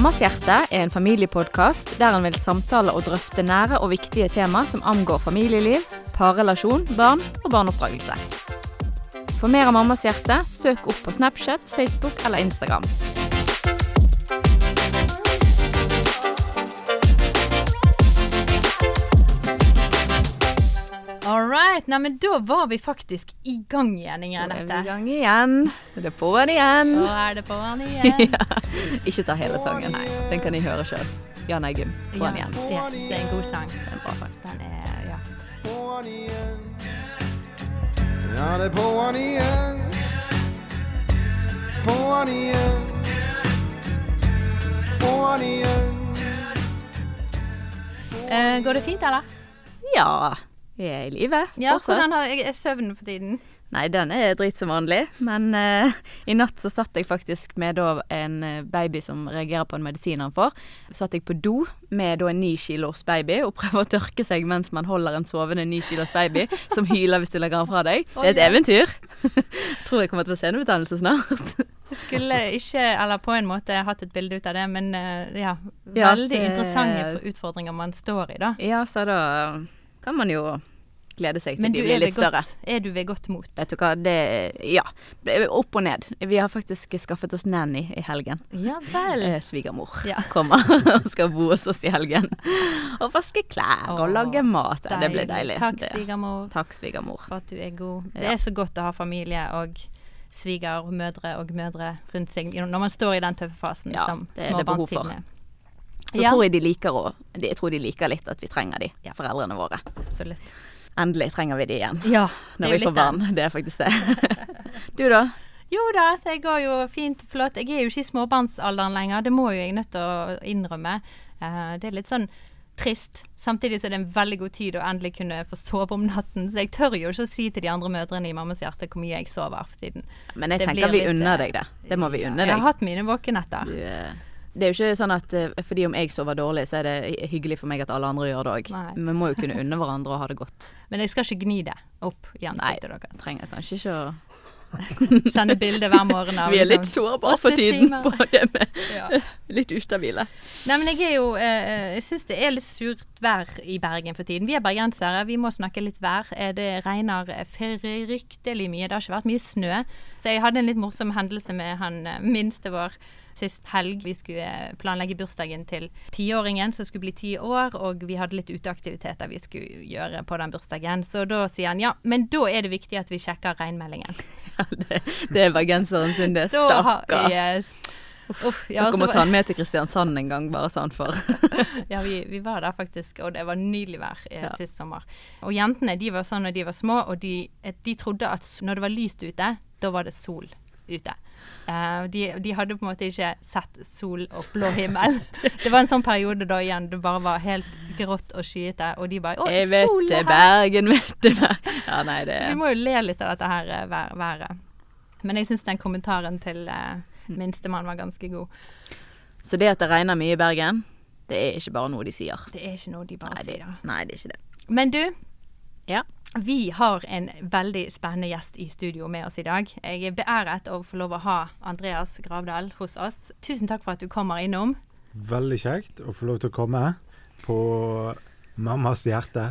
Mammas hjerte er en familiepodkast der en vil samtale og drøfte nære og viktige tema som angår familieliv, parrelasjon, barn og barneoppdragelse. For mer av Mammas hjerte, søk opp på Snapchat, Facebook eller Instagram. Right. Nei, men da var vi faktisk i gang igjen, Ingrid Da er vi i gang igjen. Det er på'n igjen. Nå er det på'n igjen. Ja. Ikke ta hele sangen. Den kan jeg høre sjøl. Jan Eggum, på'n igjen. Yes, det er en god sang. Det er en bra sang. Den er, ja. På'n igjen. Ja, det er på'n igjen. På'n igjen. På'n igjen. Uh, går det fint, eller? Ja, vi er i live Ja, fortsatt. hvordan har, er søvnen for tiden? Nei, den er drit som vanlig. Men uh, i natt så satt jeg faktisk med da en eh, baby som reagerer på en medisin han får. Satt jeg på do med da en ni kilos baby og prøver å tørke seg mens man holder en sovende ni kilos baby som hyler hvis du legger han fra deg. Det er et eventyr. Tror jeg kommer til å få senebetennelse snart. Jeg skulle ikke, eller på en måte, hatt et bilde ut av det, men uh, ja. Ja, Veldig det- interessante utfordringer man står i, da. Ja, så da kan man jo glede seg til Men de blir litt større. Men er du ved godt mot? Vet du hva, det Ja. Opp og ned. Vi har faktisk skaffet oss nanny i helgen. Ja vel. Eh, Svigermor Ja. kommer og skal bo hos oss i helgen. Og vaske klær og lage mat. Deilig. det blir deilig. Takk, svigermor, Takk, svigermor. for at du er god. Det er så godt å ha familie og svigermødre og mødre rundt seg når man står i den tøffe fasen Ja, som småbarnstiden er. Så Ja. tror jeg de liker å Jeg tror de liker litt at vi trenger de, Ja. foreldrene våre. Absolutt. Endelig trenger vi de igjen. Ja, det Når vi får vann, barn. Det er faktisk det. du da? Jo da, det går jo fint flott. Jeg er jo ikke i småbarnsalderen lenger, det må jo jeg nødt til å innrømme. Uh, det er litt sånn trist. Samtidig så er det en veldig god tid å endelig kunne få sove om natten. Så jeg tør jo ikke å si til de andre mødrene i mammas hjerte hvor mye jeg sover for tiden. Men jeg Det tenker vi litt, unner eh, deg det. Det må vi unne Jeg har hatt mine våkenetter. Yeah. Det er jo ikke sånn at eh, fordi om jeg sover dårlig, så er det hyggelig for meg at alle andre gjør det òg. Vi må jo kunne unne hverandre og ha det godt. Men jeg skal ikke gni det opp i Nei, ansiktet deres. trenger kanskje ikke å Sende bilde hver morgen av Vi er litt liksom, sårbare for tiden på det med Ja. litt ustabile. Nei, men jeg er jo eh, Jeg syns det er litt surt vær i Bergen for tiden. Vi er bergensere, vi må snakke litt vær. Eh, Det regner eh, fryktelig mye. Det har ikke vært mye snø. Så jeg hadde en litt morsom hendelse med han eh, minste vår sist helg. Vi skulle planlegge bursdagen til tiåringen som skulle bli ti år, og vi hadde litt uteaktiviteter vi skulle gjøre på den bursdagen. Så da sier han ja, men da er det viktig at vi sjekker regnmeldingen. Ja, det, det er bergenseren sin, det. Stakkars. Yes. Uff, ja, Dere må ta han med til Kristiansand en gang, bare sånn for Ja, vi, vi var der faktisk, og det var nydelig vær eh, Ja. sist sommer. Og jentene de var sånn når de var små, og de, eh, de trodde at når det var lyst ute, da var det sol ute. Uh, de, de hadde på en måte ikke sett sol og blå himmel. det var en sånn periode da igjen det bare var helt grått og skyete, og de bare Å, Jeg vet sol det, er her! Bergen vet det, Bergen. Ja, nei, det Så vi må jo le litt av dette her eh, vær, været. Men jeg syns den kommentaren til uh, minstemann var ganske god. Så det at det regner mye i Bergen, det er ikke bare noe de sier. Det er ikke noe de bare Nei, det, sier. nei, det er ikke det. Men du, Ja. Vi har en veldig spennende gjest i studio med oss i dag. Jeg er beæret å få lov å ha Andreas Gravdal hos oss. Tusen takk for at du kommer innom. Veldig kjekt å få lov til å komme på Mammas hjerte.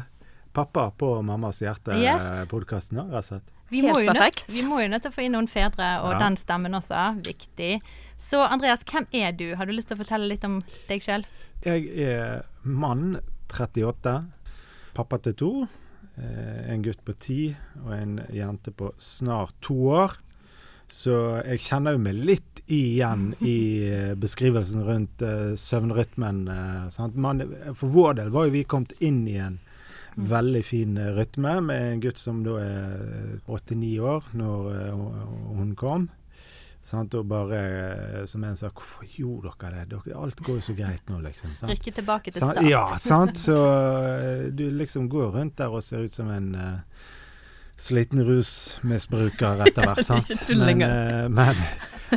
Pappa på Mammas hjerte-podkasten, rett og slett. Vi Helt må, jo nødt, perfekt. vi må jo nødt til å få inn noen fedre, og Ja. den stemmen også. Viktig. Så Andreas, hvem er du? Har du lyst til å fortelle litt om deg sjøl? Jeg er mann, 38, pappa til to. Eh, En gutt på ti og en jente på snart to år. Så jeg kjenner jo meg litt igjen i eh, beskrivelsen rundt uh, søvnrytmen. Uh, sant? Man, for vår del var jo vi kommet inn i en veldig fin rytme med en gutt som da er åtte-ni år når uh, hun kom. Sant? Og bare eh, som en sa 'Hvorfor gjorde dere det? Dere, alt går jo så greit nå', liksom. Sant? Rykke tilbake til start. Ja, sant. Så eh, du liksom går rundt der og ser ut som en uh, sliten rusmisbruker etter hvert. sant? Men, eh, men,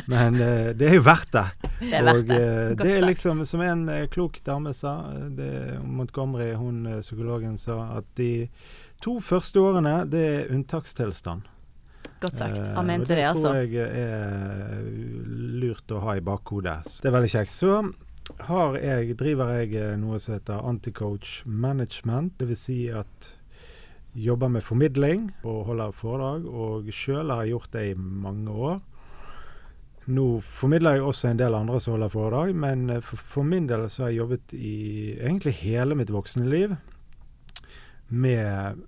men uh, det er jo verdt det. Det er verdt og det. Godt det er liksom, som en klok dame sa, det, Montgomery, hun psykologen, sa at de to første årene, det er unntakstilstand. Godt sagt. Amen til det, altså. det, tror jeg er lurt å ha i bakhodet. Det er veldig kjekt. Så har jeg, driver jeg eh, noe som heter Anticoach Management. Dvs. Si at jobber med formidling og holder foredrag. Og sjøl har jeg gjort det i mange år. Nå formidler jeg også en del andre som holder foredrag, men eh, for, for min del så har jeg jobbet i egentlig hele mitt voksne liv med eh,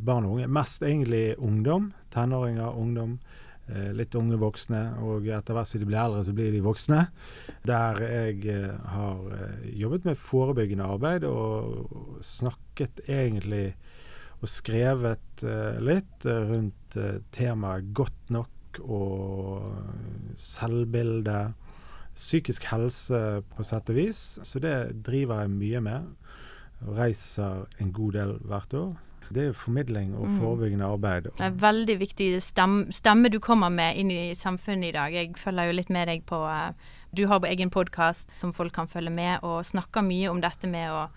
barn og unge. Mest egentlig ungdom. Tenåringer, ungdom. Eh, litt unge voksne, og etter hvert som de blir eldre, så blir de voksne. Der jeg eh, har eh, jobbet med forebyggende arbeid og, snakket egentlig og skrevet eh, litt eh, rundt eh, temaet godt nok og selvbilde. Psykisk helse på sett og vis. Så det driver jeg mye med. Reiser en god del hvert år. Det er jo formidling og Mm. forebyggende arbeid. Det er veldig viktig stemme, stemme du kommer med inn i samfunnet i dag. Jeg følger jo litt med deg på eh, Du har på egen podkast som folk kan følge med, og snakker mye om dette med å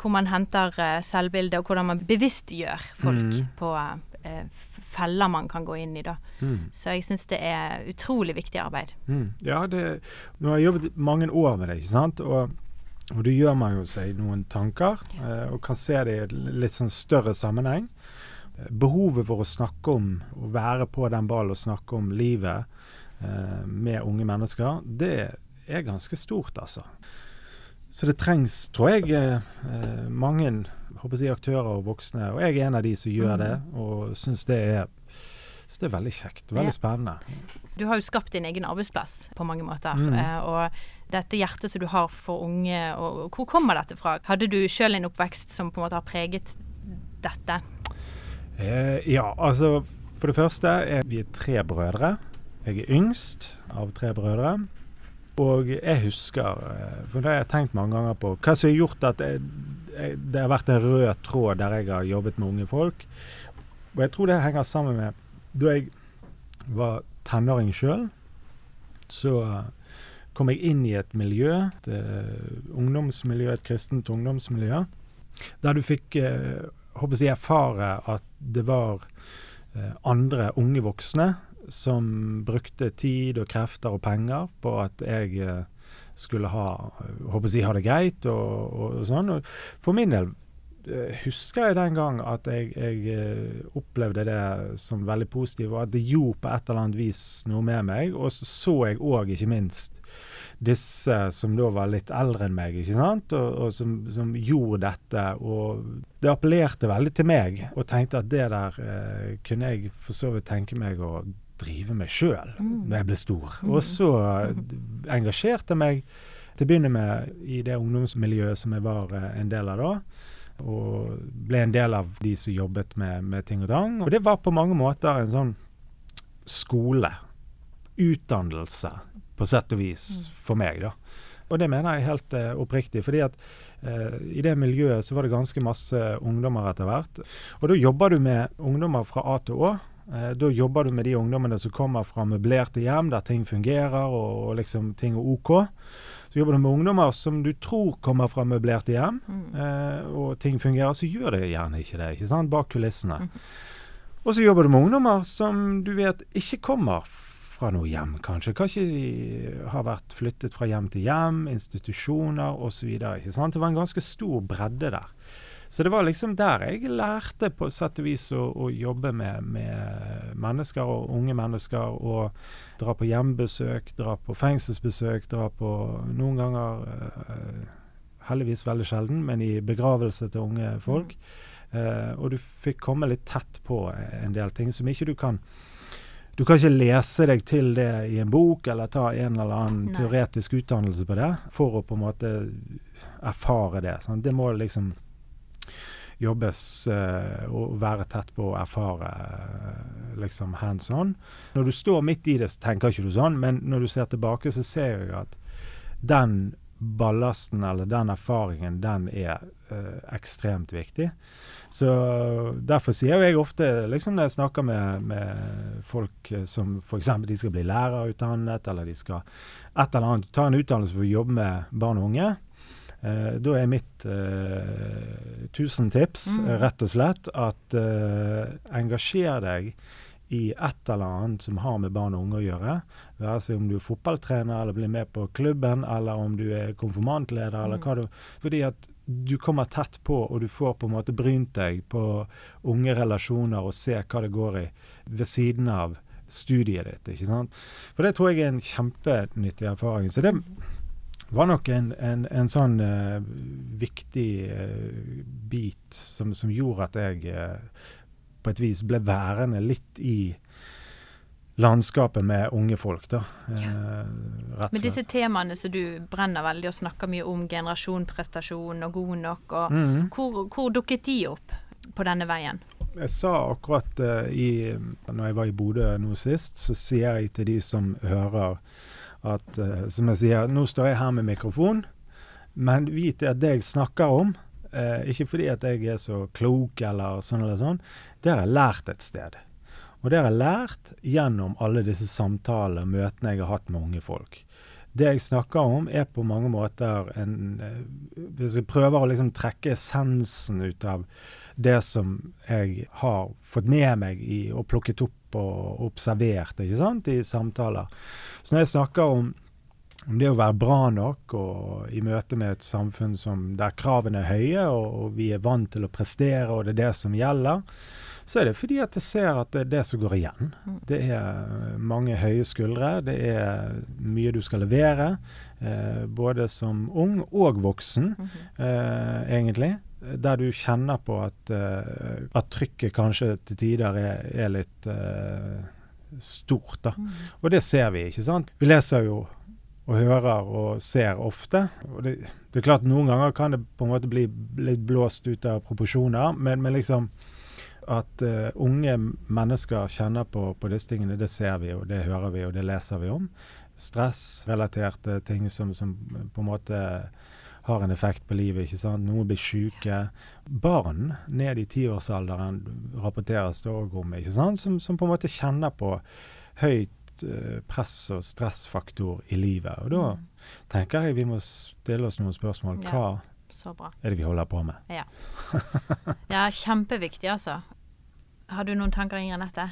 Hvor man henter eh, selvbilde, og hvordan man bevisstgjør folk Mm. på eh, feller man kan gå inn i. da. Mm. Så jeg syns det er utrolig viktig arbeid. Mm. Ja, det, nå har jeg jobbet mange år med det, ikke sant? Og, og da gjør man jo seg noen tanker, eh, og kan se det i en litt sånn større sammenheng. Eh, Behovet for å snakke om, å være på den ballen og snakke om livet eh, med unge mennesker, det er ganske stort, altså. Så det trengs, tror jeg, eh, eh, mange jeg, aktører og voksne, og jeg er en av de som gjør det, og syns det er synes det er veldig kjekt. Veldig Ja. spennende. Du har jo skapt din egen arbeidsplass på mange måter. Mm. Eh, og dette hjertet som du har for unge, og, og hvor kommer dette fra? Hadde du sjøl en oppvekst som på en måte har preget dette? Eh, ja, altså for det første er vi tre brødre. Jeg er yngst av tre brødre. Og jeg husker, eh, for det har jeg tenkt mange ganger på, hva som har gjort at jeg, jeg, det har vært en rød tråd der jeg har jobbet med unge folk. Og jeg tror det henger sammen med da jeg var tenåring sjøl, så eh, kom jeg inn i et miljø, et eh, ungdomsmiljø, et kristent ungdomsmiljø, der du fikk eh, håper jeg, erfare at det var andre unge voksne som brukte tid og krefter og penger på at jeg skulle ha, håper jeg, ha det greit og, og, sånn. Og for min del husker jeg den gang at jeg, jeg eh, opplevde det som veldig positivt, og at det gjorde på et eller annet vis noe med meg. Og så så jeg òg, ikke minst, disse som da var litt eldre enn meg, ikke sant, og, og som, som gjorde dette. Og det appellerte veldig til meg, og tenkte at det der eh, kunne jeg for så vidt tenke meg å drive med sjøl Mm. når jeg ble stor. Og så eh, engasjerte jeg meg til å begynne med i det ungdomsmiljøet som jeg var eh, en del av da. Og ble en del av de som jobbet med, med ting og tang. Og det var på mange måter en sånn skole. Utdannelse, på sett og vis, for meg, da. Og det mener jeg helt eh, oppriktig. fordi at eh, i det miljøet så var det ganske masse ungdommer etter hvert. Og da jobber du med ungdommer fra A til Å. Eh, da jobber du med de ungdommene som kommer fra møblerte hjem der ting fungerer og, og liksom ting er OK. Så jobber du med ungdommer som du tror kommer fra møblerte hjem, Mm. eh, og ting fungerer, så gjør det gjerne ikke det. ikke sant? Bak kulissene. Mm. Og så jobber du med ungdommer som du vet ikke kommer fra noe hjem, kanskje. Kanskje de har vært flyttet fra hjem til hjem, institusjoner osv. Det var en ganske stor bredde der. Så det var liksom der jeg lærte på sett og vis å, å jobbe med, med mennesker og unge mennesker. Og dra på hjembesøk, dra på fengselsbesøk, dra på noen ganger eh, Heldigvis veldig sjelden, men i begravelse til unge folk. Uh, og du fikk komme litt tett på en del ting som ikke du kan Du kan ikke lese deg til det i en bok, eller ta en eller annen Nei. teoretisk utdannelse på det, for å på en måte erfare det. Sant? Det må liksom jobbes uh, og være tett på å erfare uh, liksom hands on. Når du står midt i det, så tenker ikke du sånn, men når du ser tilbake, så ser jeg at den ballasten eller den erfaringen, den er uh, ekstremt viktig. Så derfor sier jo jeg ofte, liksom når jeg snakker med, med folk eh, som f.eks. de skal bli lærerutdannet, eller de skal et eller annet, ta en utdannelse for å jobbe med barn og unge, Eh, da er mitt eh, tusen tips Mm. rett og slett at eh, engasjer deg i et eller annet som har med barn og unge å gjøre. Være seg om du er fotballtrener eller blir med på klubben, eller om du er konfirmantleder, eller hva du Fordi at du kommer tett på, og du får på en måte brynt deg på unge relasjoner og se hva det går i ved siden av studiet ditt. ikke sant? For det tror jeg er en kjempenyttig erfaring. Så det var nok en, en, en sånn uh, viktig uh, bit som, som gjorde at jeg uh, på et vis ble værende litt i landskapet med unge folk, da. Eh, rett Men disse temaene som du brenner veldig og snakker mye om, generasjon, prestasjon og god nok, og Mhm. hvor, hvor dukket de opp på denne veien? Jeg sa akkurat eh, i Når jeg var i Bodø nå sist, så sier jeg til de som hører at eh, Som jeg sier, nå står jeg her med mikrofon, men vit at det jeg snakker om eh, Ikke fordi at jeg er så klok eller sånn eller sånn, det har jeg lært et sted. Og det har jeg lært gjennom alle disse samtalene, møtene jeg har hatt med unge folk. Det jeg snakker om, er på mange måter en eh, Hvis jeg prøver å liksom trekke essensen ut av det som jeg har fått med meg i, og plukket opp og observert ikke sant, i samtaler. Så når jeg snakker om, om det å være bra nok og i møte med et samfunn som, der kravene er høye, og, og vi er vant til å prestere, og det er det som gjelder, så er det fordi at jeg ser at det er det som går igjen. Det er mange høye skuldre. Det er mye du skal levere, eh, både som ung og voksen, eh, egentlig. Der du kjenner på at, eh, at trykket kanskje til tider er, er litt eh, stort. da. Og det ser vi, ikke sant. Vi leser jo og hører og ser ofte. Og det, det er klart Noen ganger kan det på en måte bli litt blåst ut av proporsjoner, men, men liksom at uh, unge mennesker kjenner på, på disse tingene, det ser vi, og det hører vi, og det leser vi om. Stressrelaterte ting som, som på en måte har en effekt på livet. ikke sant? Noen blir syke. Barn ned i tiårsalderen rapporteres det òg om, ikke sant? Som, som på en måte kjenner på høyt eh, press og stressfaktor i livet. Og da tenker jeg vi må stille oss noen spørsmål. Hva ja, er det vi holder på med? Ja. ja, kjempeviktig, altså. Har du noen tanker, Inger Nette?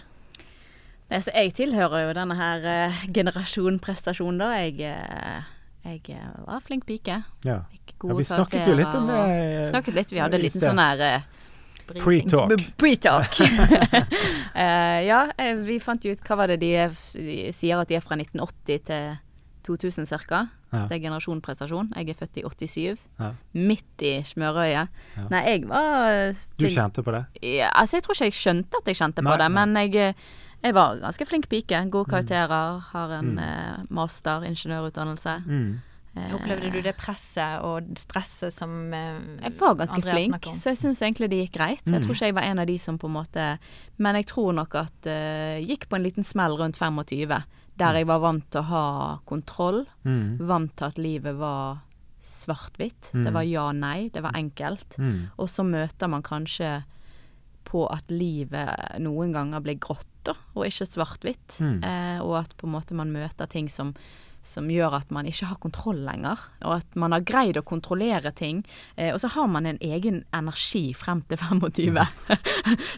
Nei, så jeg tilhører jo denne her eh, generasjon prestasjon, da. Jeg, eh, jeg eh, var flink pike. Ja. Ja, vi snakket jo litt om det. og- eh, Snakket litt. Vi hadde en liten sånn her eh, Pre-talk. Pre-talk. Eh, ja, vi fant jo ut Hva var det de, de sier at de er fra 1980 til 2000 ca. Ja. Det er generasjonprestasjon. Jeg er født i 87. Ja. Midt i smørøyet. Ja. Nei, jeg var eh, Du kjente på det? ja, altså, jeg tror ikke jeg skjønte at jeg kjente på det, nei. men jeg, eh, jeg var ganske flink pike. Gode karakterer. Har en Mm. eh, master, ingeniørutdannelse. Mm. Eh, Opplevde du det presset og stresset som eh, Jeg var ganske Andreas flink, så jeg syns egentlig det gikk greit. Mm. Jeg tror ikke jeg var en av de som på en måte Men jeg tror nok at uh, gikk på en liten smell rundt 25, der jeg var vant til å ha kontroll. Mm. Vant til at livet var svart-hvitt. Mm. Det var ja-nei. Det var enkelt. Mm. Og så møter man kanskje på at livet noen ganger blir grått, da, og ikke svart-hvitt. Mm. Eh, og at på en måte man møter ting som, som gjør at man ikke har kontroll lenger. Og at man har greid å kontrollere ting. Eh, og så har man en egen energi frem til 25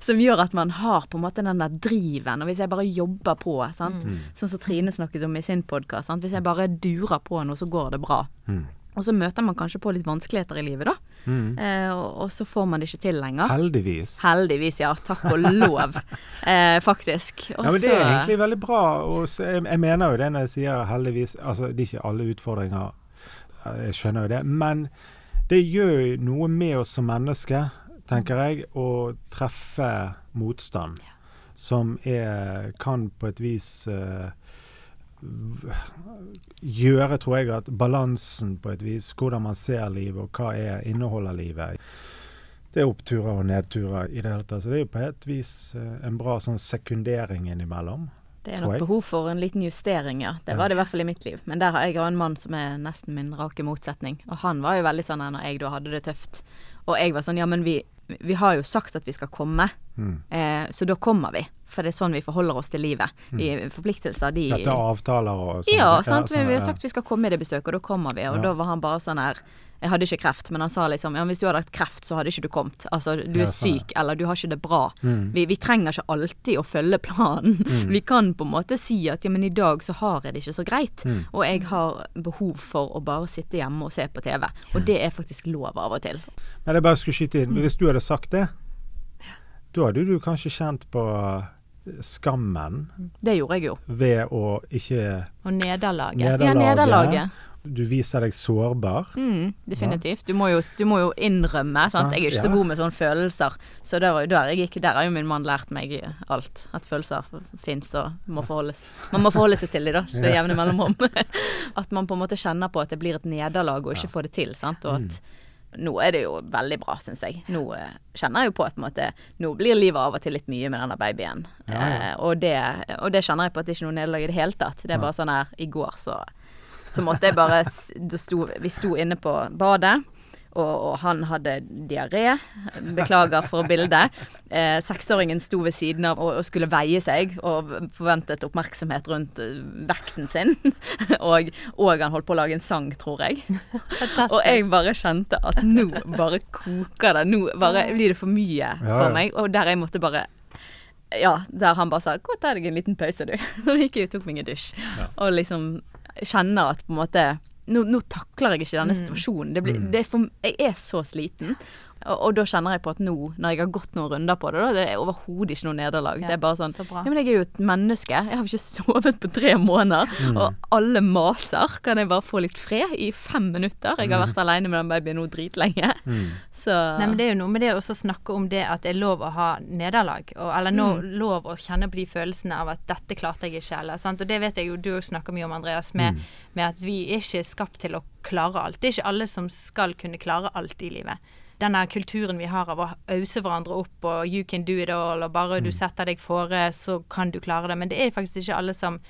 som gjør at man har på en måte den der driven. Og hvis jeg bare jobber på, sant? Mm. sånn som Trine snakket om i sin podkast, hvis jeg bare durer på noe, så går det bra. Mm. Og så møter man kanskje på litt vanskeligheter i livet, da. Mm. Eh, og, og så får man det ikke til lenger. Heldigvis. Heldigvis, ja. Takk og lov, eh, faktisk. Og Ja, men Det er egentlig veldig bra. Og jeg, jeg mener jo det når jeg sier heldigvis Altså, det er ikke alle utfordringer, jeg skjønner jo det. Men det gjør noe med oss som mennesker, tenker jeg, å treffe motstand. Som er, kan på et vis eh, v- gjøre, tror jeg, at balansen på et vis, hvordan man ser livet, og hva er inneholder livet. Det er oppturer og nedturer i det hele tatt. Så det er jo på et vis eh, en bra sånn sekundering innimellom. Det er nok behov for en liten justering, ja. Det var det i hvert fall i mitt liv. Men der har jeg en mann som er nesten min rake motsetning. Og han var jo veldig sånn når jeg da hadde det tøft. Og jeg var sånn ja, men vi, vi har jo sagt at vi skal komme. Mm. Eh, så da kommer vi. For det er sånn vi forholder oss til livet. Vi forpliktelser, de Dette er avtaler og sånn. Ja, sant. Vi, sånn, vi har sagt vi skal komme i det besøket, og da kommer vi. Og Ja. da var han bare sånn her Jeg hadde ikke kreft, men han sa liksom Ja, hvis du hadde hatt kreft, så hadde ikke du kommet. Altså, du er sånn, syk, eller du har ikke det bra. Mm. Vi, vi trenger ikke alltid å følge planen. Vi kan på en måte si at ja, men i dag så har jeg det ikke så greit. Mm. Og jeg har behov for å bare sitte hjemme og se på TV. Og det er faktisk lov av og til. Men jeg bare skulle skyte inn. Mm. Hvis du hadde sagt det, da hadde du kanskje kjent på skammen Det gjorde jeg jo. ved å ikke Og nederlaget. Nederlaget. Ja, nederlaget. Du viser deg sårbar. Mm, definitivt. Du må, jo, du må jo innrømme. Sant? Jeg er ikke så god med sånne følelser. Så der, der, er ikke, der har jo min mann lært meg alt. At følelser fins og må forholdes. Man må forholde seg til dem, da. Med jevne mellomrom. at man på en måte kjenner på at det blir et nederlag og ikke får det til. Sant? Og at nå er det jo veldig bra, syns jeg. Nå eh, kjenner jeg jo på at på måte, nå blir livet av og til litt mye med denne babyen. Ja, ja. Eh, og, det, og det kjenner jeg på at det ikke er noe nederlag i det hele tatt. Det er bare sånn her I går så så måtte jeg bare sto, Vi sto inne på badet, og, og han hadde diaré. Beklager for bildet. Eh, seksåringen sto ved siden av og, og skulle veie seg, og forventet oppmerksomhet rundt eh, vekten sin. og, og han holdt på å lage en sang, tror jeg. Fantastisk. Og jeg bare kjente at nå bare koker det. Nå bare blir det for mye for ja. meg. Og der jeg måtte bare Ja, der han bare sa 'gå og ta deg en liten pause, du'. Så gikk jeg og tok meg en dusj. Og liksom kjenner at på en måte nå, nå takler jeg ikke denne situasjonen. Det blir, Mm. det er for, jeg er så sliten. Og, og da kjenner jeg på at nå, når jeg har gått noen runder på det, da, det er overhodet ikke noe nederlag. Ja, det er bare sånn så. Ja, men jeg er jo et menneske. Jeg har jo ikke sovet på tre måneder. Mm. Og alle maser. Kan jeg bare få litt fred i fem minutter? Jeg har vært alene med den babyen nå dritlenge. Mm. Så Nei, men Det er jo noe med det å snakke om det at det er lov å ha nederlag. Og, eller nå, Mm. lov å kjenne på de følelsene av at 'dette klarte jeg ikke'. Eller, sant? Og det vet jeg jo du snakker mye om, Andreas, med, Mm. med at vi er ikke skapt til å klare alt. Det er ikke alle som skal kunne klare alt i livet. Denne kulturen vi har av å ause hverandre opp og 'you can do it all', og bare Mm. du setter deg fore, så kan du klare det. Men det er faktisk ikke alle som,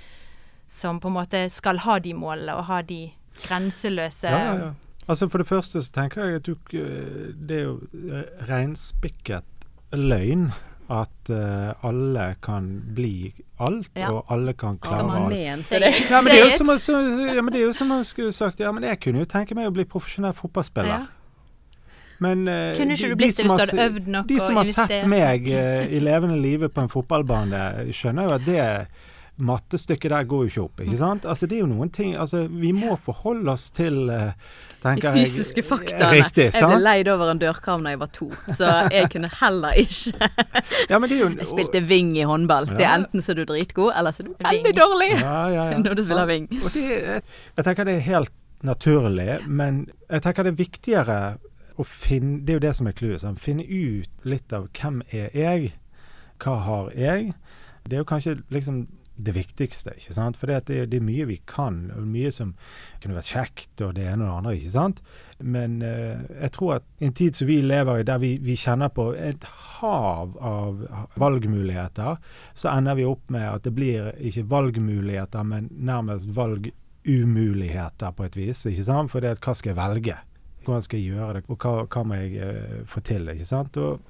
som på en måte skal ha de målene og ha de grenseløse Ja, ja, ja. Altså For det første så tenker jeg at du, det er jo reinspikket løgn at uh, alle kan bli alt, Ja. og alle kan klare man alt. mente det. Ja, men det er jo som, så, ja, men det er jo som man skulle sagt Ja, men jeg kunne jo tenke meg å bli profesjonell fotballspiller. Ja. Men eh, Kunne ikke de- du de blitt det som hvis har du hadde øvd nok De som har sett meg uh, i levende live på en fotballbane, skjønner jo at det mattestykket der går jo ikke opp. ikke sant? Altså Det er jo noen ting altså Vi må forholde oss til uh, De tenker fysiske faktaene. Riktig, jeg ble leid over en dørkarm da jeg var to, så jeg kunne heller ikke Ja, men det er jo Jeg spilte wing i håndball. Det er enten så er du dritgod, eller så er du veldig dårlig Ja, ja, ja. når du spiller wing. Og det, er- jeg tenker det er helt naturlig, men jeg tenker det er viktigere å finne Det er jo det som er clouet. sånn, Finne ut litt av hvem er jeg? Hva har jeg? Det er jo kanskje liksom det viktigste, ikke sant? For det, det, er mye vi kan, og mye som kunne vært kjekt, og det ene og det andre, ikke sant? Men eh, jeg tror at i en tid som vi lever i, der vi, vi kjenner på et hav av valgmuligheter, så ender vi opp med at det blir ikke valgmuligheter, men nærmest valgumuligheter på et vis. ikke sant? For det er hva skal jeg velge? Hvordan skal jeg gjøre det, og hva, hva må jeg eh, få til? ikke sant? Og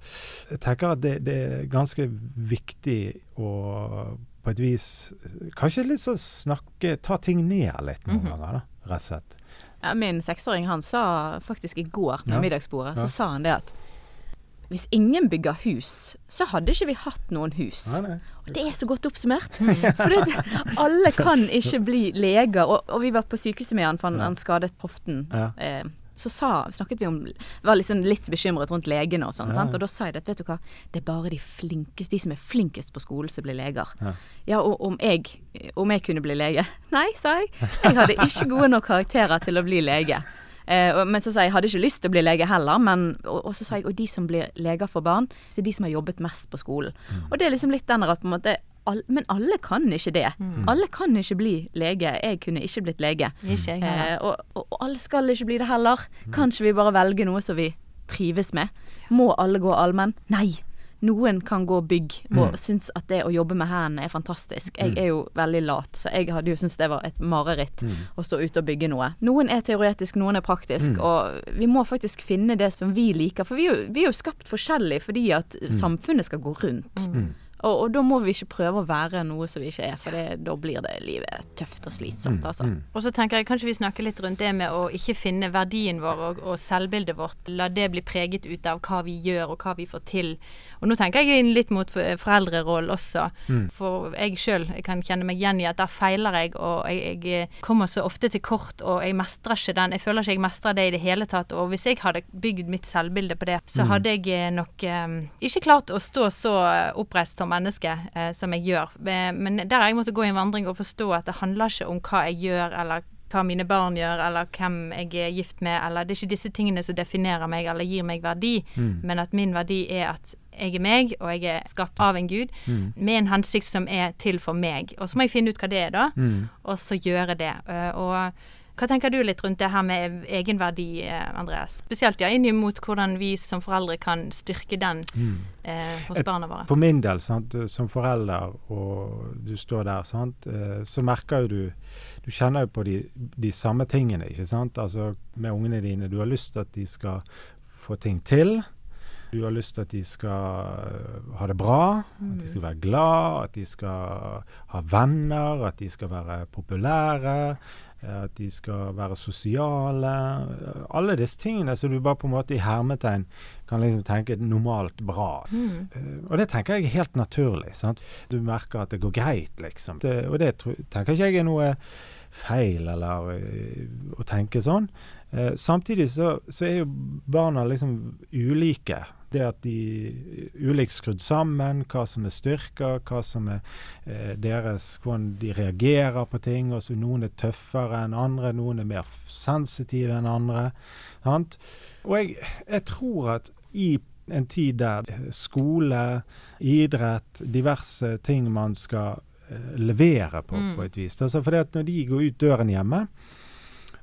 jeg tenker at det, det er ganske viktig å på et vis Kanskje litt sånn snakke Ta ting ned litt noen Mhm. ganger, da, rett og slett. Ja, min seksåring han sa faktisk i går med Ja. middagsbordet, Ja. så sa han det at hvis ingen bygger hus, så hadde ikke vi hatt noen hus. Ja. Og det er så godt oppsummert. For det, alle kan ikke bli leger. Og, og vi var på sykehuset med han, for han, han skadet hoften. Ja. Eh, så sa, snakket vi om Var liksom litt bekymret rundt legene og sånn. Ja. Og da sa jeg det, vet du hva, det er bare de flinkeste, de som er flinkest på skolen, som blir leger. Ja. Ja, og om jeg, om jeg kunne bli lege? Nei, sa jeg. Jeg hadde ikke gode nok karakterer til å bli lege. Eh, men så sa jeg jeg hadde ikke lyst til å bli lege heller, men, og, og så sa jeg og de som blir leger for barn, så er de som har jobbet mest på skolen. Og det er liksom litt den at på en måte all, Men alle kan ikke det. Alle kan ikke bli lege. Jeg kunne ikke blitt lege. Ikke jeg. Eh, og, og, og alle skal ikke bli det heller. Kan ikke vi bare velge noe som vi trives med? Må alle gå allmenn? Nei. Noen kan gå bygg og Mm. synes at det å jobbe med hendene er fantastisk. Jeg Mm. er jo veldig lat, så jeg hadde jo syntes det var et mareritt Mm. å stå ute og bygge noe. Noen er teoretisk, noen er praktisk, Mm. og vi må faktisk finne det som vi liker. For vi er jo, vi er jo skapt forskjellig fordi at samfunnet skal gå rundt. Mm. Og, og da må vi ikke prøve å være noe som vi ikke er, for det, da blir det livet tøft og slitsomt, altså. Mm. Og så tenker jeg kanskje vi snakker litt rundt det med å ikke finne verdien vår og, og selvbildet vårt. La det bli preget ut av hva vi gjør og hva vi får til. Og nå tenker jeg inn litt mot for- foreldrerollen også. Mm. For jeg sjøl kan kjenne meg igjen i at der feiler jeg, og jeg, jeg kommer så ofte til kort, og jeg mestrer ikke den. Jeg føler ikke jeg mestrer det i det hele tatt. Og hvis jeg hadde bygd mitt selvbilde på det, så Mm. hadde jeg eh, nok eh, ikke klart å stå så oppreist som menneske eh, som jeg gjør. Men der har jeg måttet gå i en vandring og forstå at det handler ikke om hva jeg gjør, eller hva mine barn gjør, eller hvem jeg er gift med, eller det er ikke disse tingene som definerer meg eller gir meg verdi, Mm. men at min verdi er at jeg er meg, og jeg er skapt av en gud, Mm. med en hensikt som er til for meg. Og så må jeg finne ut hva det er, da, Mm. og så gjøre det. Eh, Og hva tenker du litt rundt det her med egenverdi, eh, Andreas? Spesielt ja, inn mot hvordan vi som foreldre kan styrke den Mm. eh, hos barna våre. For min del, sant, som forelder, og du står der, sant, eh, så merker jo du Du kjenner jo på de, de samme tingene, ikke sant. Altså med ungene dine. Du har lyst til at de skal få ting til. Du har lyst til at de skal eh, ha det bra, at de skal være glad, at de skal ha venner, at de skal være populære, eh, at de skal være sosiale. eh, Alle disse tingene som du bare på en måte i hermetegn kan liksom tenke normalt bra. Mm. Og det tenker jeg er helt naturlig. sant? Du merker at det går greit, liksom. Det, og det tenker ikke jeg er noe feil eller å tenke sånn. Eh, samtidig så, så er jo barna liksom ulike. Det at de er ulikt skrudd sammen, hva som er styrker, hva som er eh, deres Hvordan de reagerer på ting. Også noen er tøffere enn andre, noen er mer sensitive enn andre. Sant? Og jeg, jeg tror at i en tid der eh, skole, idrett, diverse ting man skal eh, levere på, Mm. på et vis. Altså fordi at når de går ut døren hjemme,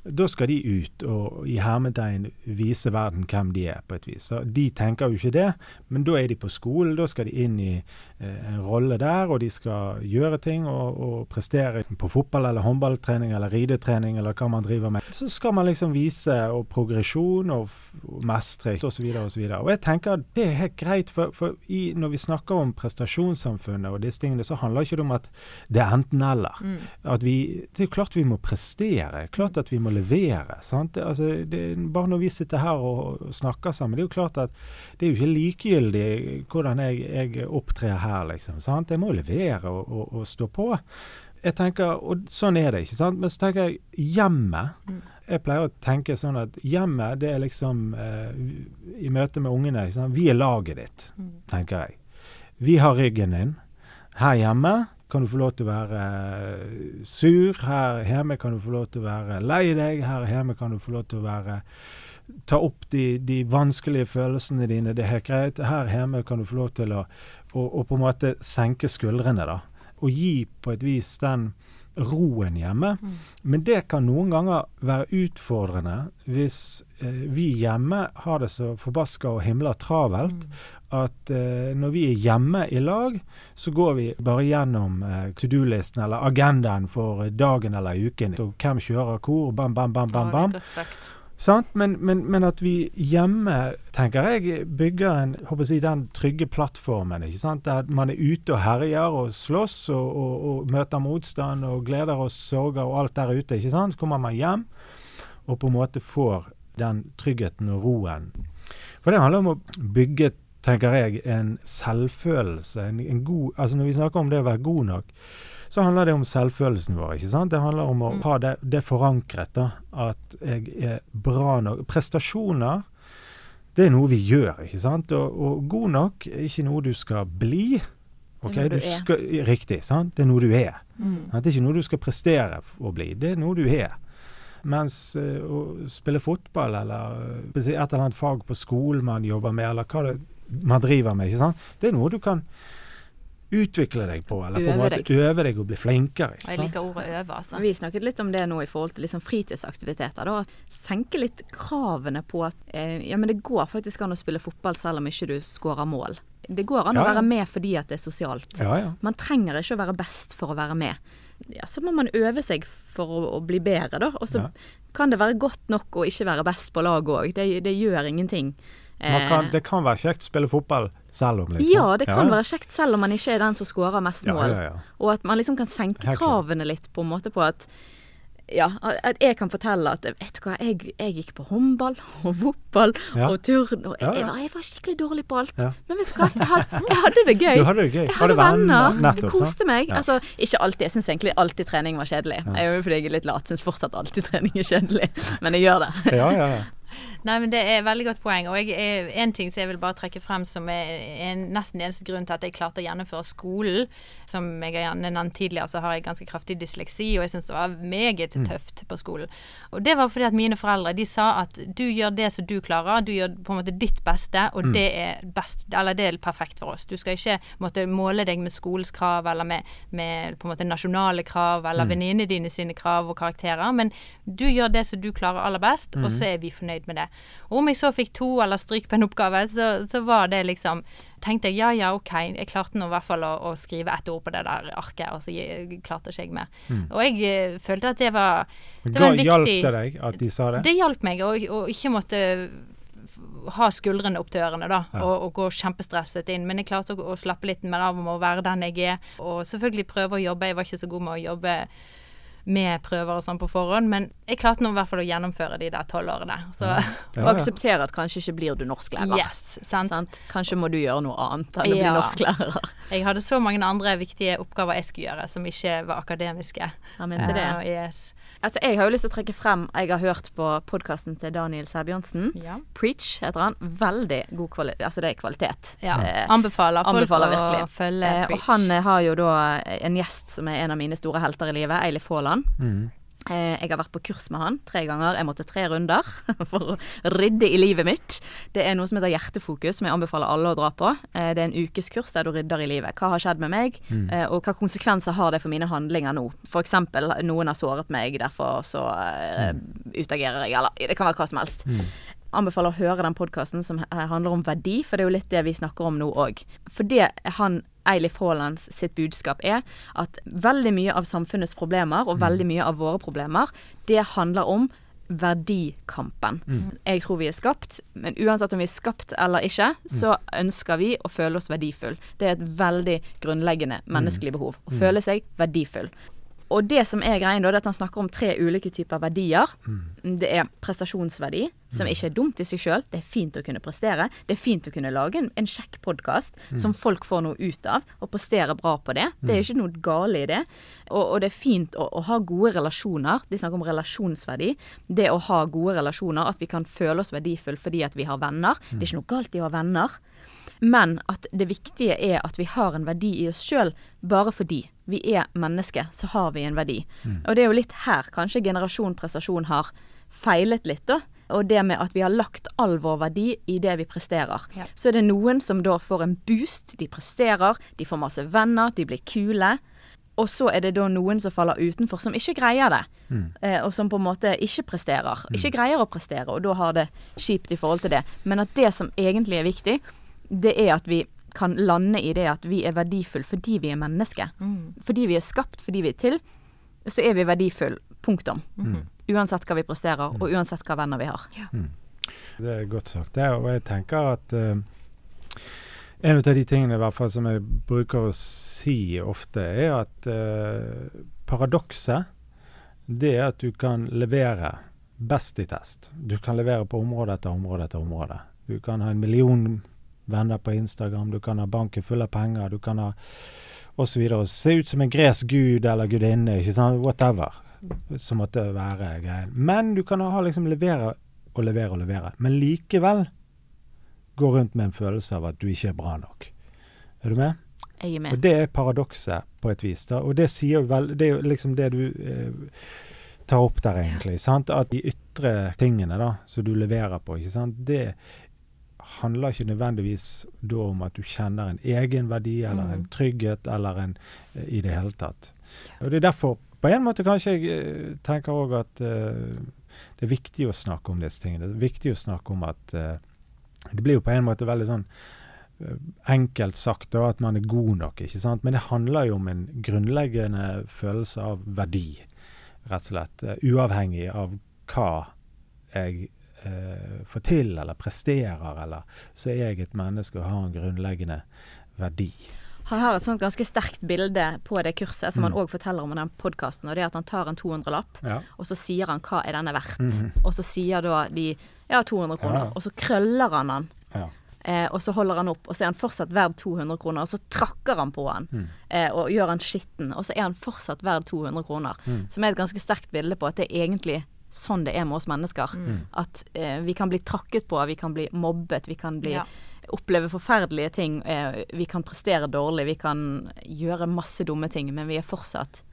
da skal de ut og i hermetegn vise verden hvem de er, på et vis. Så de tenker jo ikke det, men da er de på skolen. Da skal de inn i eh, en rolle der, og de skal gjøre ting og, og prestere på fotball eller håndballtrening eller ridetrening eller hva man driver med. Så skal man liksom vise og progresjon og, og mestre osv. osv. Og, og jeg tenker at det er helt greit, for, for i, når vi snakker om prestasjonssamfunnet og disse tingene, så handler ikke det om at det er enten-eller Mm. at vi, Det er klart vi må prestere. Klart at vi må levere. Sant? Altså, det, bare når vi sitter her og, og snakker sammen, det er jo klart at det er jo ikke likegyldig hvordan jeg, jeg opptrer her, liksom. Sant? Jeg må levere og, og, og stå på. Jeg tenker, og Sånn er det, ikke sant. Men så tenker jeg hjemmet. Mm. Jeg pleier å tenke sånn at hjemmet, det er liksom eh, I møte med ungene ikke sant? Vi er laget ditt, Mm. tenker jeg. Vi har ryggen din. Her hjemme kan du få lov til å være eh, sur. Her hjemme kan du få lov til å være lei deg. Her hjemme kan du få lov til å være Ta opp de, de vanskelige følelsene dine. Det er helt greit. Her hjemme kan du få lov til å, å, å på en måte senke skuldrene, da. Og gi på et vis den roen hjemme. Mm. Men det kan noen ganger være utfordrende hvis eh, vi hjemme har det så forbaska og himla travelt at eh, når vi er hjemme i lag, så går vi bare gjennom eh, to do-listen eller agendaen for eh, dagen eller uken. Og hvem kjører hvor, bam, bam, bam, bam. Ja, bam. Sant? Men, men, men at vi hjemme, tenker jeg, bygger en, jeg, den trygge plattformen. ikke sant? Der man er ute og herjer og slåss og, og, og møter motstand og gleder og sorger og alt der ute. ikke sant? Så kommer man hjem og på en måte får den tryggheten og roen. For det handler om å bygge tenker jeg, en selvfølelse. En, en god, altså Når vi snakker om det å være god nok, så handler det om selvfølelsen vår. ikke sant? Det handler om å Mm. ha det, det forankret. da, At jeg er bra nok. Prestasjoner, det er noe vi gjør, ikke sant? Og, og god nok er ikke noe du skal bli. ok? noe du. Skal, riktig. sant? Det er noe du er. Mm. Det er ikke noe du skal prestere å bli. Det er noe du er. Mens eh, å spille fotball eller eh, et eller annet fag på skolen man jobber med, eller hva det man driver med, ikke sant? det er noe du kan utvikle deg på, eller på en måte deg. øve deg og bli flinkere. Og jeg liker ordet øve, altså. Vi snakket litt om det nå i forhold til liksom fritidsaktiviteter. Da. Senke litt kravene på at eh, ja, men det går faktisk an å spille fotball selv om ikke du skårer mål. det går an Ja, å være med fordi at det er sosialt. Ja, ja. Man trenger ikke å være best for å være med. Ja, så må man øve seg for å, å bli bedre, da. Og så Ja. kan det være godt nok å ikke være best på laget òg. Det, det gjør ingenting. Kan, Eh, det kan være kjekt å spille fotball selv om, liksom. ja, det kan ja. være kjekt selv om man ikke er den som skårer mest mål. ja. Og at man liksom kan senke kravene litt på en måte på at ja, at jeg kan fortelle at vet du hva, jeg, jeg gikk på håndball og fotball og turn, og jeg, jeg, var, jeg var skikkelig dårlig på alt. Men vet du hva, jeg hadde, jeg hadde det gøy. Du hadde det gøy. Jeg hadde venner. Nettopp, jeg koste meg. Altså, ikke alltid. Jeg syns egentlig alltid trening var kjedelig. Jeg er jo fordi jeg er litt lat. Syns fortsatt alltid trening er kjedelig. Men jeg gjør det. Ja, ja, ja. Nei, men Det er et veldig godt poeng. Og jeg, er- en ting som jeg vil bare trekke frem som er en, nesten eneste grunn til at jeg klarte å gjennomføre skolen. Som jeg har nevnt tidligere, så har jeg ganske kraftig dysleksi, og jeg syns det var meget tøft på skolen. Og det var fordi at mine foreldre de sa at du gjør det som du klarer, du gjør på en måte ditt beste, og det er best, eller det er perfekt for oss. Du skal ikke måtte måle deg med skolens krav eller med, med på en måte nasjonale krav eller venninnene dine sine krav og karakterer, men du gjør det som du klarer aller best, og så er vi fornøyd med det. Og om jeg så fikk to eller stryk på en oppgave, så, så var det liksom tenkte jeg ja, ja, OK, jeg klarte nå i hvert fall å, å skrive ett ord på det der arket, og så klarte ikke jeg mer. Og jeg eh, følte at det var, det var en viktig hjalp det deg at de sa det? Det hjalp meg å ikke måtte ha skuldrene opp til ørene, da, Ja. og, og gå kjempestresset inn. Men jeg klarte å, å slappe litt mer av om å være den jeg er, og selvfølgelig prøve å jobbe. Jeg var ikke så god med å jobbe med prøver og sånn på forhånd, men jeg klarte nå i hvert fall å gjennomføre de der tolv årene. Så Ja, Og ja. akseptere at kanskje ikke blir du norsklærer. yes, sant. Sant? Kanskje må du gjøre noe annet enn å bli norsklærer. Jeg hadde så mange andre viktige oppgaver jeg skulle gjøre, som ikke var akademiske. Han mente det. Uh, yes. Altså, jeg har jo lyst til å trekke frem Jeg har hørt på podkasten til Daniel Sæbjørnsen. Ja. Preach heter han. Veldig god kvalitet. Altså, det er kvalitet. ja. Eh, Anbefaler folk anbefaler å følge Eh, og han eh, har jo da en gjest som er en av mine store helter i livet, Eilif Haaland. Mm. Eh, jeg har vært på kurs med han tre ganger. Jeg måtte tre runder for å rydde i livet mitt. Det er noe som heter Hjertefokus, som jeg anbefaler alle å dra på. Eh, det er en ukeskurs der du rydder i livet. Hva har skjedd med meg, mm. og hva konsekvenser har det for mine handlinger nå? Eksempel, noen har såret meg, derfor så eh, utagerer jeg, eller det kan være hva som helst. Anbefaler å høre den podkasten som eh, handler om verdi, for det er jo litt det vi snakker om nå òg. For det han Eilif Haaland sitt budskap er at veldig mye av samfunnets problemer, og veldig mye av våre problemer, det handler om verdikampen. Jeg tror vi er skapt, men uansett om vi er skapt eller ikke, så ønsker vi å føle oss verdifull. Det er et veldig grunnleggende menneskelig behov. Å føle seg verdifull. Og det som er greien da, det er at han snakker om tre ulike typer verdier. Det er prestasjonsverdi, som ikke er dumt i seg sjøl. Det er fint å kunne prestere. Det er fint å kunne lage en, en kjekk podkast som folk får noe ut av, og prestere bra på det. Det er ikke noe gale i det. Og, og det er fint å, å ha gode relasjoner. De snakker om relasjonsverdi. Det å ha gode relasjoner, at vi kan føle oss verdifulle fordi at vi har venner. Det er ikke noe galt i å ha venner. Men at det viktige er at vi har en verdi i oss sjøl, bare fordi vi er mennesker, så har vi en verdi. Og det er jo litt her kanskje generasjon prestasjon har feilet litt, da. Og det med at vi har lagt all vår verdi i det vi presterer. Ja. Så er det noen som da får en boost, de presterer, de får masse venner, de blir kule. Og så er det da noen som faller utenfor, som ikke greier det. Mm. og som på en måte ikke presterer. Ikke greier å prestere, og da har det kjipt i forhold til det. Men at det som egentlig er viktig, det er at vi kan lande i det at vi er verdifulle fordi vi er mennesker. Fordi vi er skapt, fordi vi er til, så er vi verdifulle. Punktum. Uansett hva vi presterer, og uansett hva venner vi har. Det er godt sagt. Det, og jeg tenker at uh, en av de tingene i hvert fall som jeg bruker å si ofte, er at uh, paradokset det er at du kan levere best i test. Du kan levere på område etter område etter område. Du kan ha en million venner på Instagram, du kan ha banken full av penger, du kan ha osv. Se ut som en gresk gud eller gudinne, ikke sant? whatever. Som måtte være greien. Men du kan ha liksom levere og levere og levere. Men likevel gå rundt med en følelse av at du ikke er bra nok. Er du med? Jeg er med. Og det er paradokset på et vis. da, Og det sier vel Det er jo liksom det du eh, tar opp der, egentlig. sant, At de ytre tingene da, som du leverer på, ikke sant, det handler ikke nødvendigvis da om at du kjenner en egen verdi eller en Mm. trygghet eller en eh, i det hele tatt. Og Det er derfor på en måte kanskje jeg eh, tenker òg at uh, det er viktig å snakke om disse tingene. Det er viktig å snakke om at uh, det blir jo på en måte veldig sånn enkelt sagt da, at man er god nok, ikke sant. Men det handler jo om en grunnleggende følelse av verdi, rett og slett. uavhengig av hva jeg eh, får til eller presterer, eller så er jeg et menneske og har en grunnleggende verdi. Han har et sånt ganske sterkt bilde på det kurset, som Mm. han òg forteller om i den podkasten. Og det er at han tar en 200-lapp, Ja. og så sier han hva er denne verdt. Mm. Og så sier da de ja, 200 kroner, Ja. og så krøller han den. ja. Eh, og så holder han opp, og så er han fortsatt verd 200 kroner. Og så trakker han på han Mm. eh, og gjør han skitten, og så er han fortsatt verd 200 kroner. Mm. Som er et ganske sterkt bilde på at det egentlig sånn det er med oss mennesker. Mm. At eh, vi kan bli trakket på, vi kan bli mobbet, vi kan bli Ja. oppleve forferdelige ting. Eh, vi kan prestere dårlig, vi kan gjøre masse dumme ting, men vi er fortsatt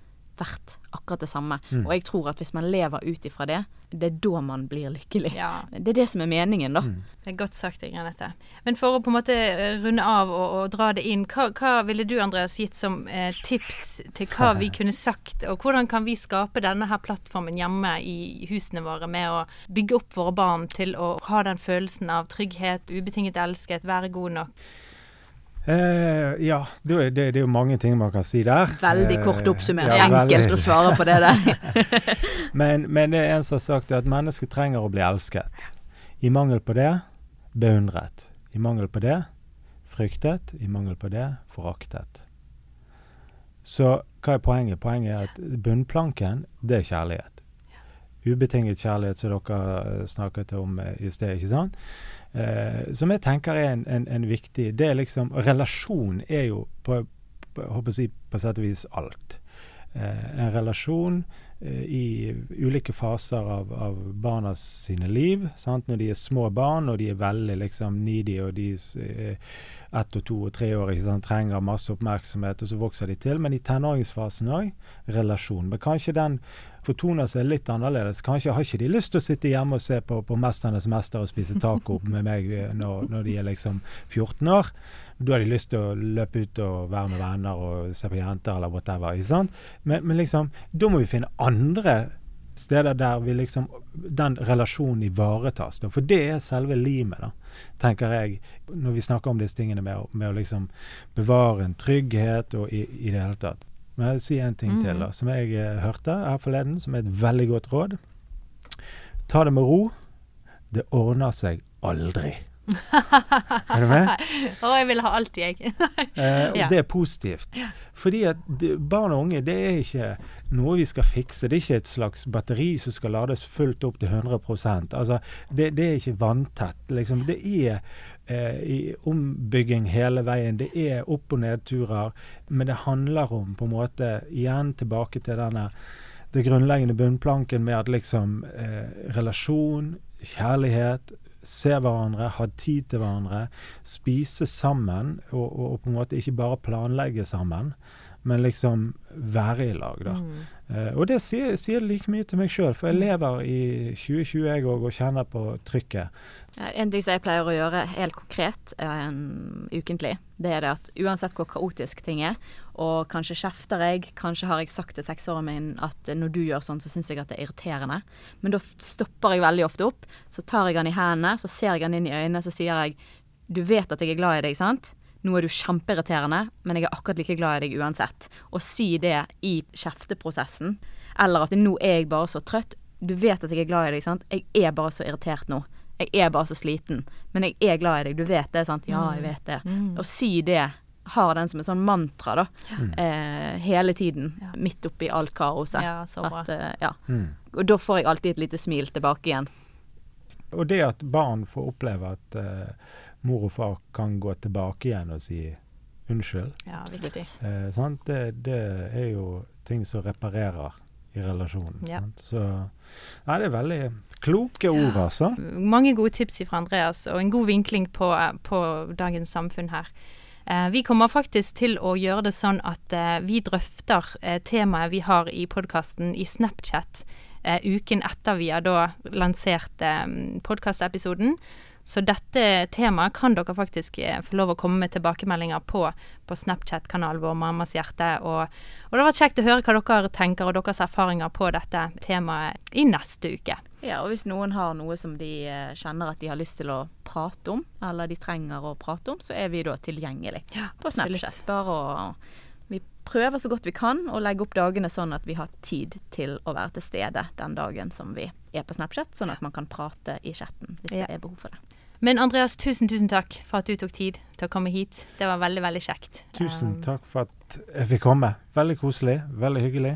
verdt akkurat det samme. Mm. Og jeg tror at hvis man lever ut ifra det, det er da man blir lykkelig. Ja. Det er det som er meningen, da. Mm. Det er godt sagt, Granette. Men for å på en måte eh, runde av og, og dra det inn, hva, hva ville du Andreas gitt som eh, tips til hva vi kunne sagt, og hvordan kan vi skape denne her plattformen hjemme i husene våre med å bygge opp våre barn til å ha den følelsen av trygghet, ubetinget elsket, være god nok? Eh, ja, det, det, det er jo mange ting man kan si der. Veldig Eh, kort oppsummert. ja, Enkelt veldig. å svare på det der. Men, men det er en som har sagt at mennesket trenger å bli elsket. I mangel på det beundret. I mangel på det fryktet. I mangel på det foraktet. Så hva er poenget? Poenget er at bunnplanken, det er kjærlighet. Ubetinget kjærlighet, som dere eh, snakket om eh, i sted. ikke sant? Eh, som jeg tenker er en, en, en viktig Det er liksom Relasjon er jo på, på, håper jeg, på sett og vis alt. Eh, en relasjon i ulike faser av, av barna sine liv. Sant? Når de er små barn og de er veldig liksom needy og de er ett og to og tre år ikke sant? trenger masse oppmerksomhet, og så vokser de til. Men i tenåringsfasen òg relasjon. Men kanskje den fortoner seg litt annerledes. Kanskje har ikke de lyst til å sitte hjemme og se på, på 'Mesternes mester' og spise taco med meg eh, når, når de er liksom 14 år. Da har de lyst til å løpe ut og være med venner og se på jenter eller whatever. ikke sant? Men, men liksom, da må vi finne andre steder der vi liksom, den relasjonen ivaretas. Da. For det er selve limet, da, tenker jeg, når vi snakker om disse tingene med, med å liksom bevare en trygghet og i, i det hele tatt. Men jeg vil si en ting til, da, som jeg eh, hørte her forleden, som er et veldig godt råd. Ta det med ro. Det ordner seg aldri. er du med? Å, jeg vil ha alt, jeg. Eh, og Ja. det er positivt. Fordi at det, barn og unge, det er ikke noe vi skal fikse. Det er ikke et slags batteri som skal lades fullt opp til 100% Altså, det, det er ikke vanntett. Liksom. Det er eh, i ombygging hele veien. Det er opp- og nedturer. Men det handler om på en måte igjen tilbake til denne det grunnleggende bunnplanken med at liksom eh, relasjon, kjærlighet, se hverandre, ha tid til hverandre, spise sammen, og, og, på en måte ikke bare planlegge sammen, men liksom være i lag, da. Mm. Uh, og det sier, sier like mye til meg sjøl, for jeg lever i 2020 jeg òg, og kjenner på trykket. Ja, En ting som jeg pleier å gjøre helt konkret um, ukentlig, det er det at uansett hvor kaotisk ting er, og kanskje kjefter jeg, kanskje har jeg sagt til seksåringen min at når du gjør sånn, så syns jeg at det er irriterende, men da stopper jeg veldig ofte opp. Så tar jeg han i hendene, så ser jeg han inn i øynene, så sier jeg du vet at jeg er glad i deg, sant? Nå er du kjempeirriterende, men jeg er akkurat like glad i deg uansett. Og si det i kjefteprosessen. Eller at nå er jeg bare så trøtt. Du vet at jeg er glad i deg, sant? Jeg er bare så irritert nå. Jeg er bare så sliten. Men jeg er glad i deg. Du vet det, sant? Ja, jeg vet det. Mm. Å si det, har den som et sånn mantra, da. Eh, hele tiden. Ja. Midt oppi alt kaoset. Ja, så bra. At, eh, ja. Mm. Og da får jeg alltid et lite smil tilbake igjen. Og det at barn får oppleve at eh, mor og far kan gå tilbake igjen og si unnskyld, Ja, viktig. eh? Det, det er jo ting som reparerer i relasjonen. Ja. Så Nei, det er veldig kloke ord, altså. Mange gode tips fra Andreas, og en god vinkling på, på dagens samfunn her. Eh, vi kommer faktisk til å gjøre det sånn at eh, vi drøfter eh, temaet vi har i podkasten i Snapchat eh, uken etter vi har da lansert eh, podkastepisoden. Så dette temaet kan dere faktisk eh, få lov å komme med tilbakemeldinger på på Snapchat-kanalen vår Mammas hjerte. Og, og det har vært kjekt å høre hva dere tenker og deres erfaringer på dette temaet i neste uke. Ja, og hvis noen har noe som de eh, kjenner at de har lyst til å prate om, eller de trenger å prate om, så er vi da tilgjengelig Ja, på Snapchat. Bare å Vi prøver så godt vi kan å legge opp dagene sånn at vi har tid til å være til stede den dagen som vi er på Snapchat, sånn at man kan prate i chatten hvis Ja. det er behov for det. Men Andreas, tusen, tusen takk for at du tok tid til å komme hit. Det var veldig, veldig kjekt. Tusen Um, takk for at jeg fikk komme. Veldig koselig. Veldig hyggelig.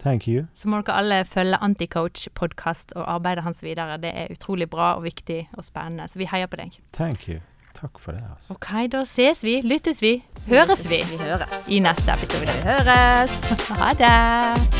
Thank you. Så må dere alle følge Anticoach podkast og arbeidet hans videre. Det er utrolig bra og viktig og spennende, så vi heier på deg. Thank you. Takk for det, altså. OK, da ses vi, lyttes vi, høres vi Vi høres. i neste episode. Vi høres. Ha det!